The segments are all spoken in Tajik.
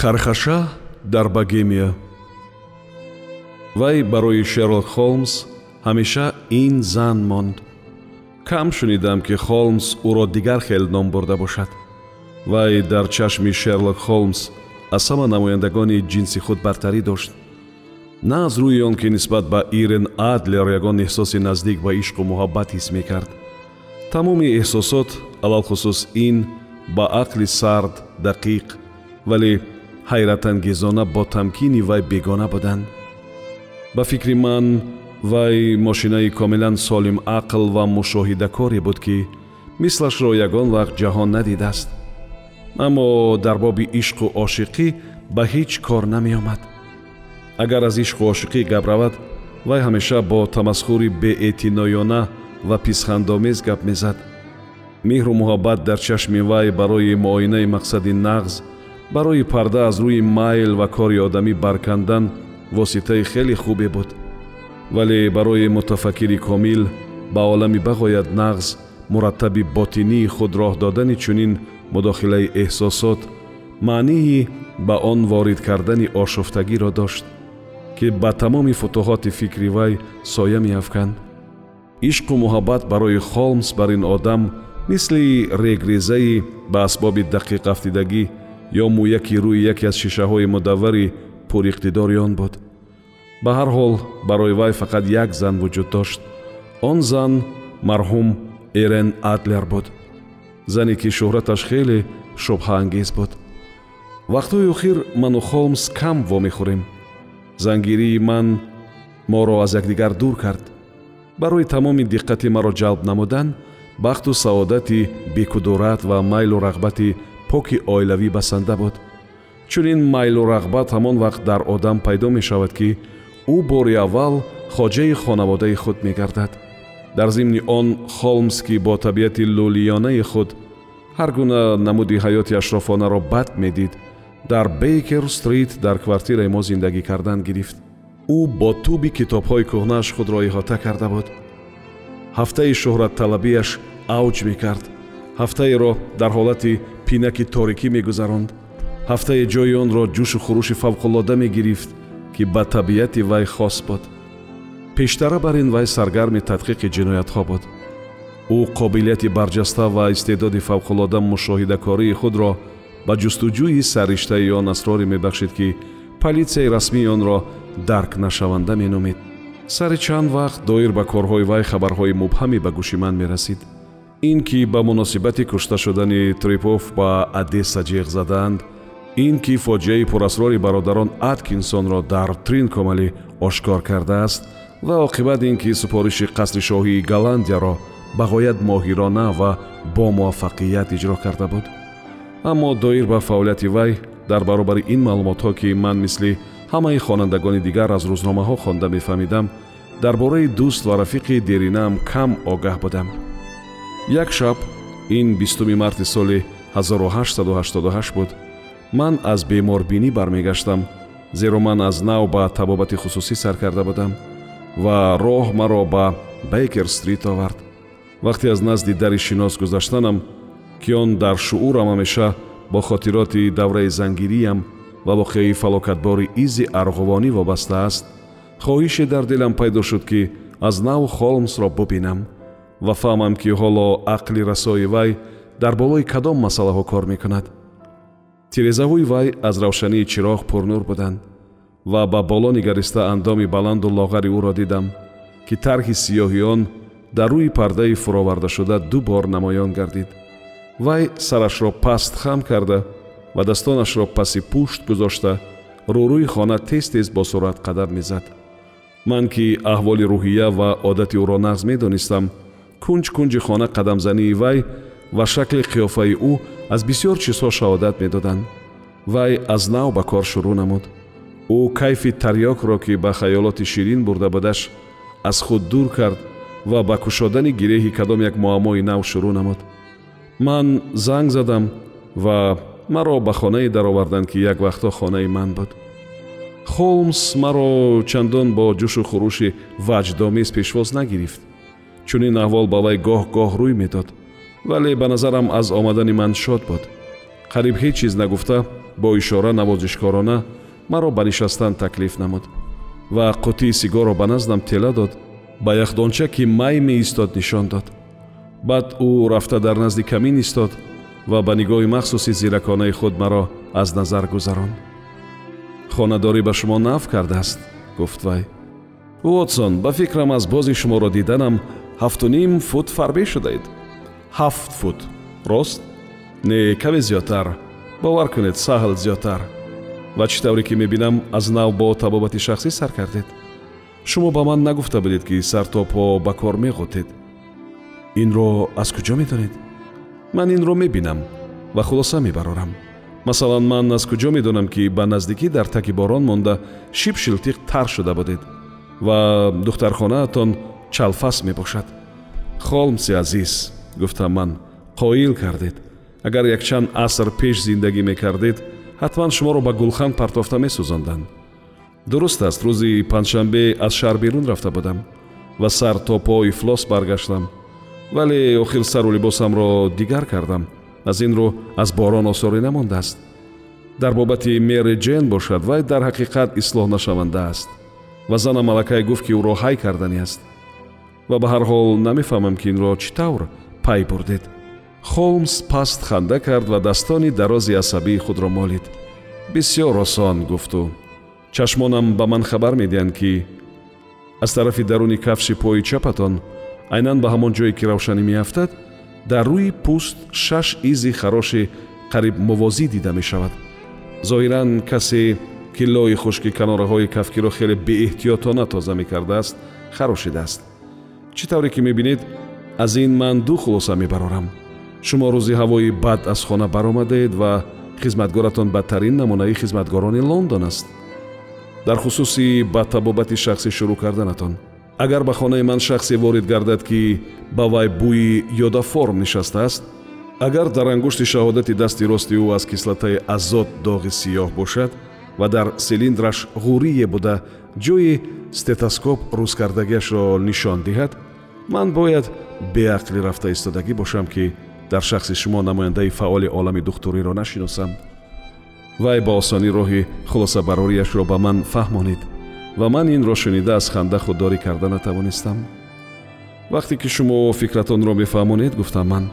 хархаша дар богемия вай барои шерлок холмс ҳамеша ин зан монд. Кам шунидам ки холмс ӯро дигар хел ном бурда бошад. Вай дар чашми шерлок холмс аз ҳама намояндагони ҷинси худ бартарӣ дошт. На аз рӯи он ки нисбат ба ирен адлер ягон эҳсоси наздик ба ишқу муҳаббат ҳис мекард. Тамоми эҳсосот алалхусус ин ба ақли сард дақиқ вале ҳайратангезона бо тамкини вай бегона буданд. Ба фикри ман вай мошинаи комилан солимақл ва мушоҳидакоре буд ки мислашро ягон вақт ҷаҳон надидааст. Аммо дар боби ишқу ошиқӣ ба ҳеҷ кор намеомад. Агар аз ишқу ошиқӣ гап равад вай ҳамеша бо тамасхури беэътиноёна ва писхандомез гап мезад. Меҳру муҳаббат дар чашми вай барои муоинаи мақсади нағз барои парда аз рӯи майл ва кори одамӣ баркандан воситаи хеле хубе буд. Вале барои мутафаккири комил ба олами бағоят нағз мураттаби ботинии худ роҳ додани чунин мудохилаи эҳсосот маънии ба он ворид кардани ошуфтагиро дошт ки ба тамоми футуҳоти фикри вай соя меафканд. Ишқу муҳаббат барои холмс бар ин одам мисли регрезаи ба асбоби дақиқафтидагӣ ё мӯяки рӯи яке аз шишаҳои мудаввари пуриқтидори он буд. Ба ҳар ҳол барои вай фақат як зан вуҷуд дошт. Он зан марҳум эрен адлер буд. Зане ки шӯҳраташ хеле шубҳаангез буд. Вақтҳои охир ману холмс кам вомехӯрем. Зангирии ман моро аз якдигар дур кард. Барои тамоми диққати маро ҷалб намудан бахту саодати бекудурат ва майлу рағбати поки оилавӣ басанда буд. Чунин майлу рағбат ҳамон вақт дар одам пайдо мешавад ки ӯ бори аввал хоҷаи хонаводаи худ мегардад. Дар зимни он холмс ки бо табиати лӯлиёнаи худ ҳар гуна намуди ҳаёти ашрофонаро бад медид. Дар бейкер стрит дар квартираи мо зиндагӣ кардан гирифт. Ӯ бо туби китобҳои кӯҳнааш худро иҳота карда буд. Ҳафтаи шӯҳратталабиаш авҷ мекард. Ҳафтаеро дар ҳолати пинаки торикӣ мегузаронд. Ҳафтае ҷои онро ҷӯшу хурӯши фавқулода мегирифт ки ба табиати вай хос буд. Пештара бар ин вай саргарми тадқиқи ҷиноятҳо буд. Ӯ қобилияти барҷаста ва истеъдоди фавқулода мушоҳидакории худро ба ҷустуҷӯи сарриштаи он асроре мебахшид ки полисияи расмии онро дарк нашаванда меномид сари чанд вақт доир ба корҳои вай хабарҳои мубҳаме ба гӯши ман мерасид ин ки ба муносибати кушта шудани трипов ба одесса ҷеғ задаанд ин ки фоҷиаи пурасрори бародарон аткинсонро дар тринкомалӣ ошкор кардааст ва оқибат ин ки супориши қасри шоҳии голландияро ба ғоят моҳирона ва бо муваффақият иҷро карда буд. Аммо доир ба фаъолияти вай дар баробари ин маълумотҳо ки ман мисли ҳамаи хонандагони дигар аз рӯзномаҳо хонда мефаҳмидам дар бораи дӯст ва рафиқи деринаам кам огаҳ будам як шаб ин бистуми марти соли 1888 буд. Ман аз беморбинӣ бармегаштам зеро ман аз нав ба табобати хусусӣ сар карда будам ва роҳ маро ба бейкер стрит овард. Вақте аз назди дари шинос гузаштанам ки он дар шуурам ҳамеша бо хотироти давраи зангириям ва воқеаи фалокатбори изи арғувонӣ вобаста аст хоҳише дар дилам пайдо шуд ки аз нав холмсро бубинам ва фаҳмам ки ҳоло ақли расои вай дар болои кадом масъалаҳо кор мекунад. Тирезаҳои вай аз равшании чироғ пурнур буданд ва ба боло нигариста андоми баланду лоғари ӯро дидам ки тарҳи сиёҳи он дар рӯи пардаи фуровардашуда ду бор намоён гардид. Вай сарашро паст хам карда ва дастонашро паси пушт гузошта рӯрӯи хона тез тез бо сурат қадам мезад. Ман ки аҳволи рӯҳия ва одати ӯро нағз медонистам кунҷ кунҷи хона қадамзании вай ва шакли қиёфаи ӯ аз бисьёр чизҳо шаҳодат медоданд. Вай аз нав ба кор шурӯъ намуд. Ӯ кайфи тарьёкро ки ба хаёлоти ширин бурда будаш аз худ дур кард ва ба кушодани гиреҳи кадом як муаммои нав шурӯъ намуд. Ман занг задам ва маро ба хонае дароварданд ки як вақтҳо хонаи ман буд. Холмс маро чандон бо ҷӯшу хурӯши ваҷдомез пешвоз нагирифт чунин аҳвол ба вай гоҳ-гоҳ рӯй медод вале ба назарам аз омадани ман шод буд. Қариб ҳеҷ чиз нагуфта бо ишора навозишкорона маро ба нишастан таклиф намуд ва қуттии сигарро ба наздам тела дод ба яхдонча ки май меистод нишон дод. Баъд ӯ рафта дар назди камин истод ва ба нигоҳи махсуси зираконаи худ маро аз назар гузаронд хонадорӣ ба шумо наф кардааст гуфт вай. Вотсон ба фикрам аз бози шуморо диданам ҳафтуним фут фарбе шудаед ҳафт фут рост не каме зиёдтар бовар кунед саҳл зиёдтар. Ва чӣ тавре ки мебинам аз нав бо табобати шахсӣ сар кардед. Шумо ба ман нагуфта будед ки сар то по ба кор меғотед инро аз куҷо медонед? Ман инро мебинам ва хулоса мебарорам. Масалан ман аз куҷо медонам ки ба наздикӣ дар таки борон монда шиб шилтиқ тар шуда будед. Ва духтархонаатон чалфас мебошад. Холмси азиз гуфтам ман қоил кардед. Агар якчанд аср пеш зиндагӣ мекардед ҳатман шуморо ба гулхан партофта месӯзонданд дуруст аст рӯзи панҷшанбе аз шаҳр берун рафта будам ва сар то по ифлос баргаштам. Вале охир сару либосамро дигар кардам. Аз ин рӯ аз борон осоре намондааст. Дар бобати мери ҷен бошад вай дар ҳақиқат ислоҳнашаванда аст. Ва зана малакай гуфт ки ӯро ҳай кардани аст ва ба ҳар ҳол намефаҳмам ки инро чӣ тавр пай бурдед. Холмс паст ханда кард вадастони дарози асабии худро молид. Бисьёр осон гуфту чашмонам ба ман хабар медиҳанд ки аз тарафи даруни кафши пои чапатон айнан ба ҳамон ҷое ки равшанӣ меафтад дар рӯи пӯст шаш изи хароши қариб мувозӣ дида мешавад. Зоҳиран касе ки лои хушки канораҳои кафкиро хеле беэҳтиётона тоза мекардааст харошидааст чӣ тавре ки мебинед аз ин ман ду хулоса мебарорам. Шумо рӯзи ҳавои бад аз хона баромадаед ва хизматгоратон бадтарин намунаи хизматгорони лондон аст. Дар хусуси ба табобати шахсӣ шурӯъ карданатон агар ба хонаи ман шахсе ворид гардад ки ба вай бӯи ёдаформ нишастааст агар дар ангушти шаҳодати дасти рости ӯ аз кислатаи азот доғи сиёҳ бошад ва дар силиндраш ғурие буда ҷои стетоскоп рӯзкардагиашро нишон диҳад ман бояд беақлӣ рафта истодагӣ бошам ки дар шахси шумо намояндаи фаъоли олами духтуриро нашиносам вай ба осонӣ роҳи хулосабарорияшро ба ман фаҳмонид ва ман инро шунида аз ханда худдорӣ карда натавонистам вақте ки шумо фикратонро мефаҳмонед гуфтам ман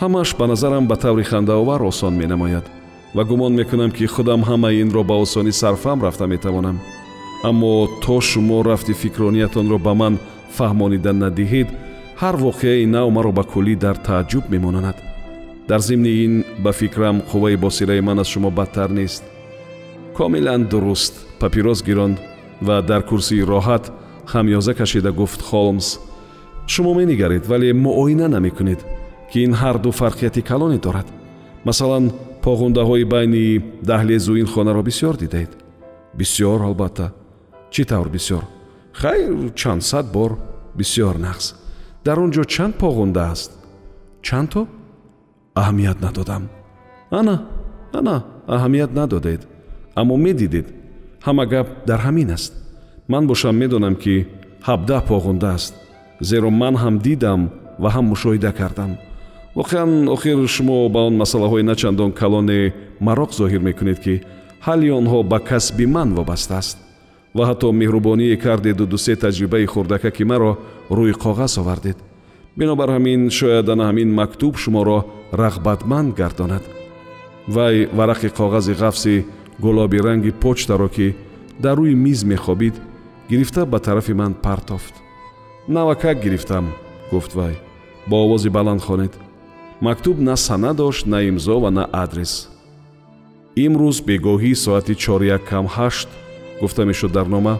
ҳамааш ба назарам ба таври хандаовар осон менамояд ва гумон мекунам ки худам ҳамаи инро ба осонӣ сарфаҳм рафта метавонам аммо то шумо рафти фикрониятонро ба ман фаҳмонида надиҳед ҳар воқеаи нав маро ба куллӣ дар тааҷҷуб мемононад. Дар зимни ин ба фикрам қувваи босираи ман аз шумо бадтар нест. Комилан дуруст папирос гиронд ва дар курсии роҳат хамёза кашида гуфт холмс шумо менигаред вале муоина намекунед ки ин ҳарду фарқияти калоне дорад. Масалан поғундаҳои байни даҳлезу ин хонаро бисьёр дидаед бисьёр албатта. Чӣ тавр бисьёр хайр чандсад бор бисьёр нағз дар он ҷо чанд поғунда аст? Чандто аҳамият надодам. Ана ана аҳамият надодед. Аммо медидед ҳама гап дар ҳамин аст. Ман бошам медонам ки ҳабдаҳ поғунда аст зеро ман ҳам дидам ва ҳам мушоҳида кардам. Воқеан охир шумо ба он масъалаҳои начандон калоне мароқ зоҳир мекунед ки ҳалли онҳо ба касби ман вобаста аст ва ҳатто меҳрубоние кардеду дусе таҷрибаи хурдакаки маро рӯи коғаз овардед. Бинобар ҳамин шояд ана ҳамин мактуб шуморо рағбатманд гардонад. Вай варақи коғази ғафси гулоби ранги почтаро ки дар рӯи миз мехобид гирифта ба тарафи ман партофт навакак гирифтам гуфт вай. Бо овози баланд хонед. Мактуб на сана дошт на имзо ва на адрес. Имрӯз бегоҳӣ соати чоряк кам ҳашт гуфта мешуд дар нома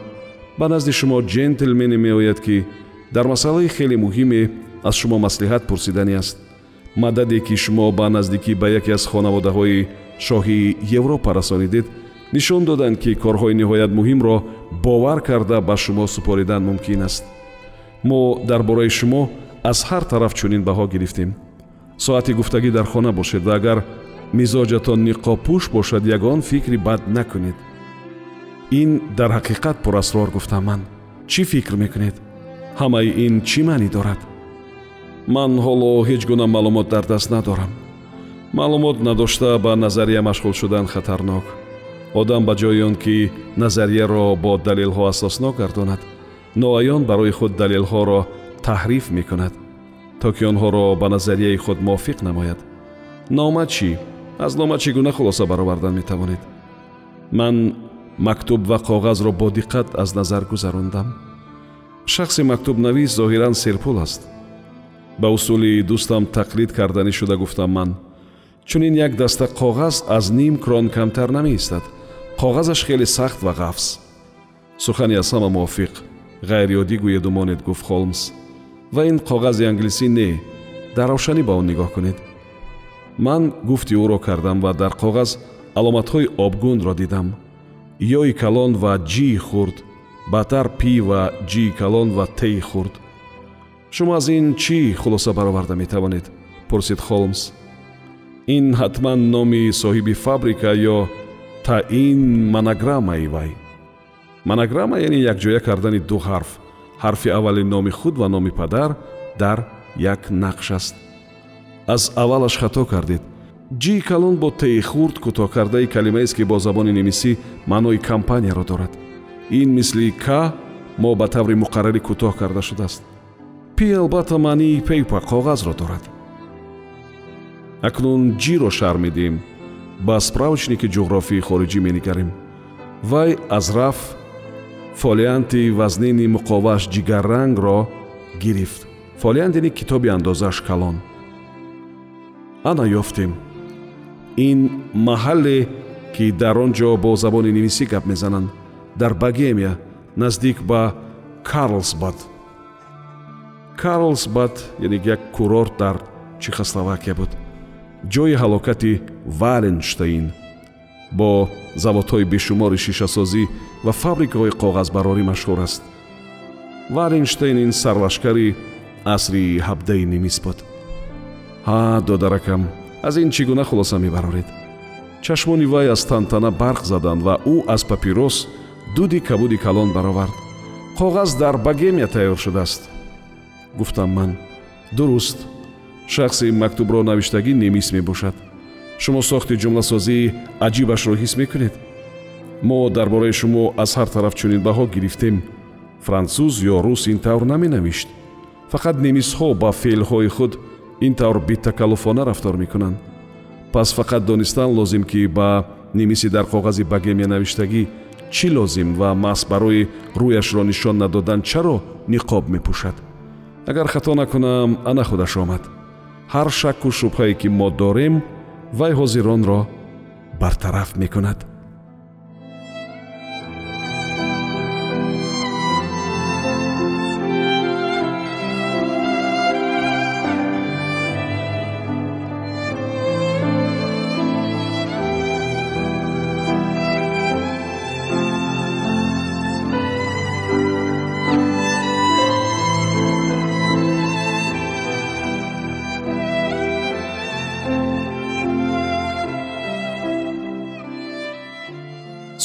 ба назди шумо ҷентлмене меояд ки дар масъалаи хеле муҳиме аз шумо маслиҳат пурсидани аст. Мададе ки шумо ба наздикӣ ба яке аз хонаводаҳои шоҳии европа расонидед нишон доданд ки корҳои ниҳоят муҳимро бовар карда ба шумо супоридан мумкин аст. Мо дар бораи шумо аз ҳар тараф чунин баҳо гирифтем. Соати гуфтагӣ дар хона бошед ва агар мизоҷатон ниқобпӯш бошад ягон фикри бад накунед ин дар ҳақиқат пурасрор гуфтам ман чӣ фикр мекунед? Ҳамаи ин чӣ маънӣ дорад? Ман ҳоло ҳеҷ гуна маълумот дар даст надорам. Маълумот надошта ба назария машғул шудан хатарнок. Одам ба ҷои он ки назарияро бо далелҳо асоснок гардонад ноаён барои худ далелҳоро таҳриф мекунад то ки онҳоро ба назарияи худ мувофиқ намояд. Нома чӣ? Аз нома чӣ гуна хулоса баровардан метавонед? Ман мактуб ва коғазро бо диққат аз назар гузарондам шахси мактубнавис зоҳиран серпул аст ба усули дӯстам тақлид карданӣ шуда гуфтам ман. Чунин як даста коғаз аз ним крон камтар намеистад. Коғазаш хеле сахт ва ғафз. Сухани аз ҳама мувофиқ ғайриёдӣ гӯедумонед гуфт холмс. Ва ин коғази англисӣ не дар равшанӣ ба он нигоҳ кунед. Ман гуфти ӯро кардам ва дар коғаз аломатҳои обгунро дидам ёи калон ва ҷии хурд баъдтар пи ва ҷии калон ва теи хурд. Шумо аз ин чӣ хулоса бароварда метавонед? Пурсид холмс. Ин ҳатман номи соҳиби фабрика ё таъин монограммаи вай? Монограмма яъне якҷоя кардани ду ҳарф. Ҳарфи аввали номи худ ва номи падар дар як нақш аст. Аз аввалаш хато кардед ҷии калон бо теи хурд кӯтоҳ кардаи калимаест ки бо забони немисӣ маънои компанияро дорад. Ин мисли к мо ба таври муқаррарӣ кӯтоҳ карда шудааст. Пи албатта маънии пейпа коғазро дорад. Акнун ҷиро шарҳ медиҳем. Ба справочники ҷуғрофии хориҷӣ менигарем. Вай аз раф фолианти вазнини муқовааш ҷигаррангро гирифт. Фолиант яъне китоби андозааш калон. Ана ёфтем ин маҳалле ки дар он ҷо бо забони невисӣ гап мезананд дар багемия наздик ба карлсбад. Карлсбад яъне як курорт дар чехословакия буд. Ҷои ҳалокати валенштейн бо заводҳои бешумори шишасозӣ ва фабрикаҳои коғазбарорӣ машҳур аст. Валенштейн ин сарлашкари асри ҳабдаи немис буд. Ҳа додаракам аз ин чӣ гуна хулоса мебароред? Чашмони вай аз тантана барқ заданд ва ӯ аз папирос дуди кабуди калон баровард. Коғаз дар богемия тайёр шудааст. Гуфтам ман дуруст шахси мактубро навиштагӣ немис мебошад. Шумо сохти ҷумласозии аҷибашро ҳис мекунед. Мо дар бораи шумо аз ҳар тараф чунин баҳо гирифтем. Француз ё рус ин тавр наменавишт. Фақат немисҳо ба феълҳои худ ин тавр битакаллуфона рафтор мекунанд. Пас фақат донистан лозим ки ба немиси дар коғази богемия навиштагӣ чӣ лозим ва маҳз барои рӯяшро нишон надодан чаро ниқоб мепӯшад? Агар хато накунам ана худаш омад. Ҳар шакку шубҳае ки мо дорем вай ҳозир онро бартараф мекунад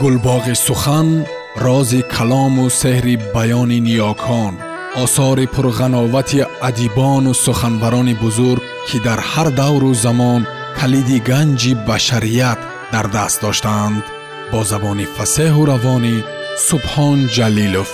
гулбоғи сухан рози калому сеҳри баёни ниёкон осори пурғановати адибону суханбарони бузург ки дар ҳар давру замон калиди ганҷи башарият дар даст доштаанд бо забони фасеҳу равонӣ субҳон ҷалилов